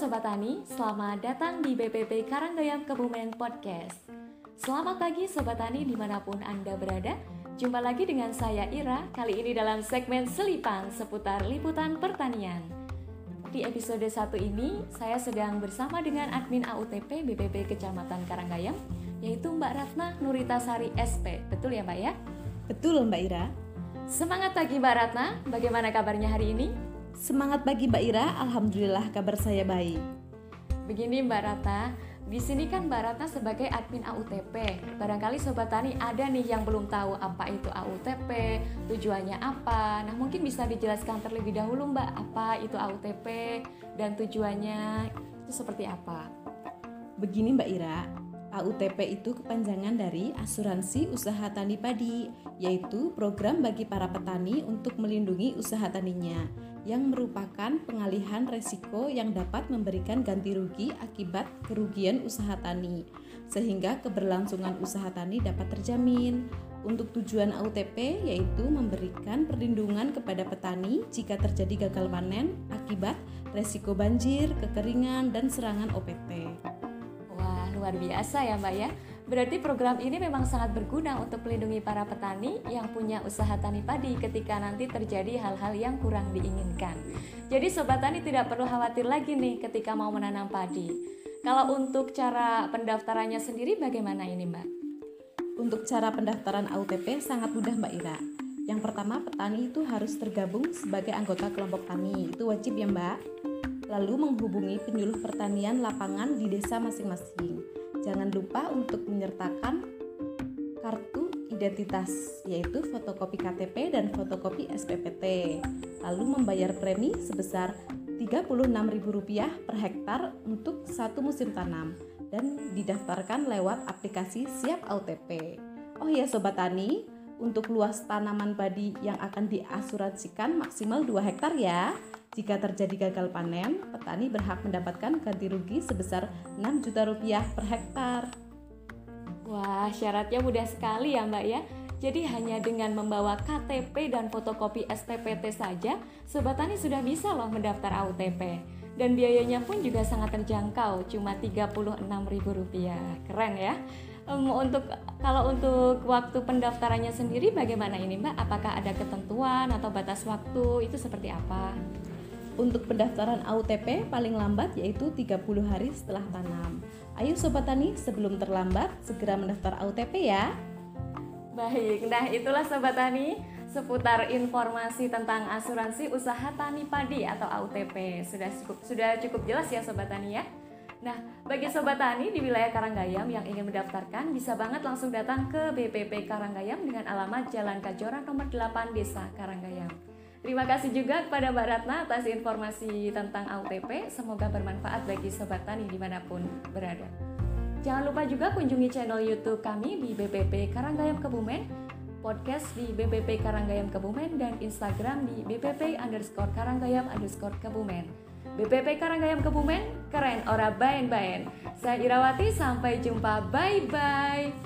Sobat Tani, selamat datang di BPP Karanggayam Kebumen Podcast. Selamat pagi Sobat Tani di mana pun Anda berada. Jumpa lagi dengan saya Ira, kali ini dalam segmen Selipan seputar liputan pertanian. Di episode 1 ini, saya sedang bersama dengan admin AUTP BPP Kecamatan Karanggayam, yaitu Mbak Ratna Nuritasari SP. Betul ya Mbak ya? Betul Mbak Ira. Semangat pagi Mbak Ratna, bagaimana kabarnya hari ini? Semangat pagi Mbak Ira, Alhamdulillah kabar saya baik. Begini Mbak Rata, di sini kan Mbak Ratna sebagai admin AUTP. Barangkali sobat tani ada nih yang belum tahu apa itu AUTP, tujuannya apa. Nah, mungkin bisa dijelaskan terlebih dahulu Mbak, apa itu AUTP dan tujuannya itu seperti apa? Begini Mbak Ira, AUTP itu kepanjangan dari Asuransi Usaha Tani Padi, yaitu program bagi para petani untuk melindungi usaha taninya, yang merupakan pengalihan resiko yang dapat memberikan ganti rugi akibat kerugian usaha tani, sehingga keberlangsungan usaha tani dapat terjamin. Untuk tujuan AUTP yaitu memberikan perlindungan kepada petani jika terjadi gagal panen akibat resiko banjir, kekeringan, dan serangan OPT luar biasa ya Mbak ya. Berarti program ini memang sangat berguna untuk melindungi para petani yang punya usaha tani padi ketika nanti terjadi hal-hal yang kurang diinginkan. Jadi sobat tani tidak perlu khawatir lagi nih ketika mau menanam padi. Kalau untuk cara pendaftarannya sendiri bagaimana ini Mbak? Untuk cara pendaftaran AUTP sangat mudah Mbak Ira. Yang pertama petani itu harus tergabung sebagai anggota kelompok tani. Itu wajib ya Mbak lalu menghubungi penyuluh pertanian lapangan di desa masing-masing. Jangan lupa untuk menyertakan kartu identitas yaitu fotokopi KTP dan fotokopi SPPT. Lalu membayar premi sebesar Rp36.000 per hektar untuk satu musim tanam dan didaftarkan lewat aplikasi Siap OTP. Oh ya sobat tani, untuk luas tanaman padi yang akan diasuransikan maksimal 2 hektar ya. Jika terjadi gagal panen, petani berhak mendapatkan ganti rugi sebesar 6 juta rupiah per hektar. Wah, syaratnya mudah sekali ya Mbak ya. Jadi hanya dengan membawa KTP dan fotokopi SPPT saja, Sobat Tani sudah bisa loh mendaftar AUTP. Dan biayanya pun juga sangat terjangkau, cuma Rp36.000. Keren ya. Um, untuk kalau untuk waktu pendaftarannya sendiri bagaimana ini Mbak? Apakah ada ketentuan atau batas waktu? Itu seperti apa? Untuk pendaftaran AUTP paling lambat yaitu 30 hari setelah tanam. Ayo Sobat Tani, sebelum terlambat segera mendaftar AUTP ya. Baik, nah itulah Sobat Tani seputar informasi tentang asuransi usaha tani padi atau AUTP. Sudah cukup sudah cukup jelas ya Sobat Tani ya. Nah, bagi Sobat Tani di wilayah Karanggayam yang ingin mendaftarkan bisa banget langsung datang ke BPP Karanggayam dengan alamat Jalan Kajoran nomor 8 Desa Karanggayam. Terima kasih juga kepada Mbak Ratna atas informasi tentang AUTP. Semoga bermanfaat bagi Sobat Tani di mana pun berada. Jangan lupa juga kunjungi channel YouTube kami di BPP Karanggayam Kebumen, podcast di BPP Karanggayam Kebumen, dan Instagram di BPP underscore Karanggayam underscore Kebumen. BPP Karanggayam Kebumen, keren ora bain-bain. Saya Irawati, sampai jumpa, bye-bye.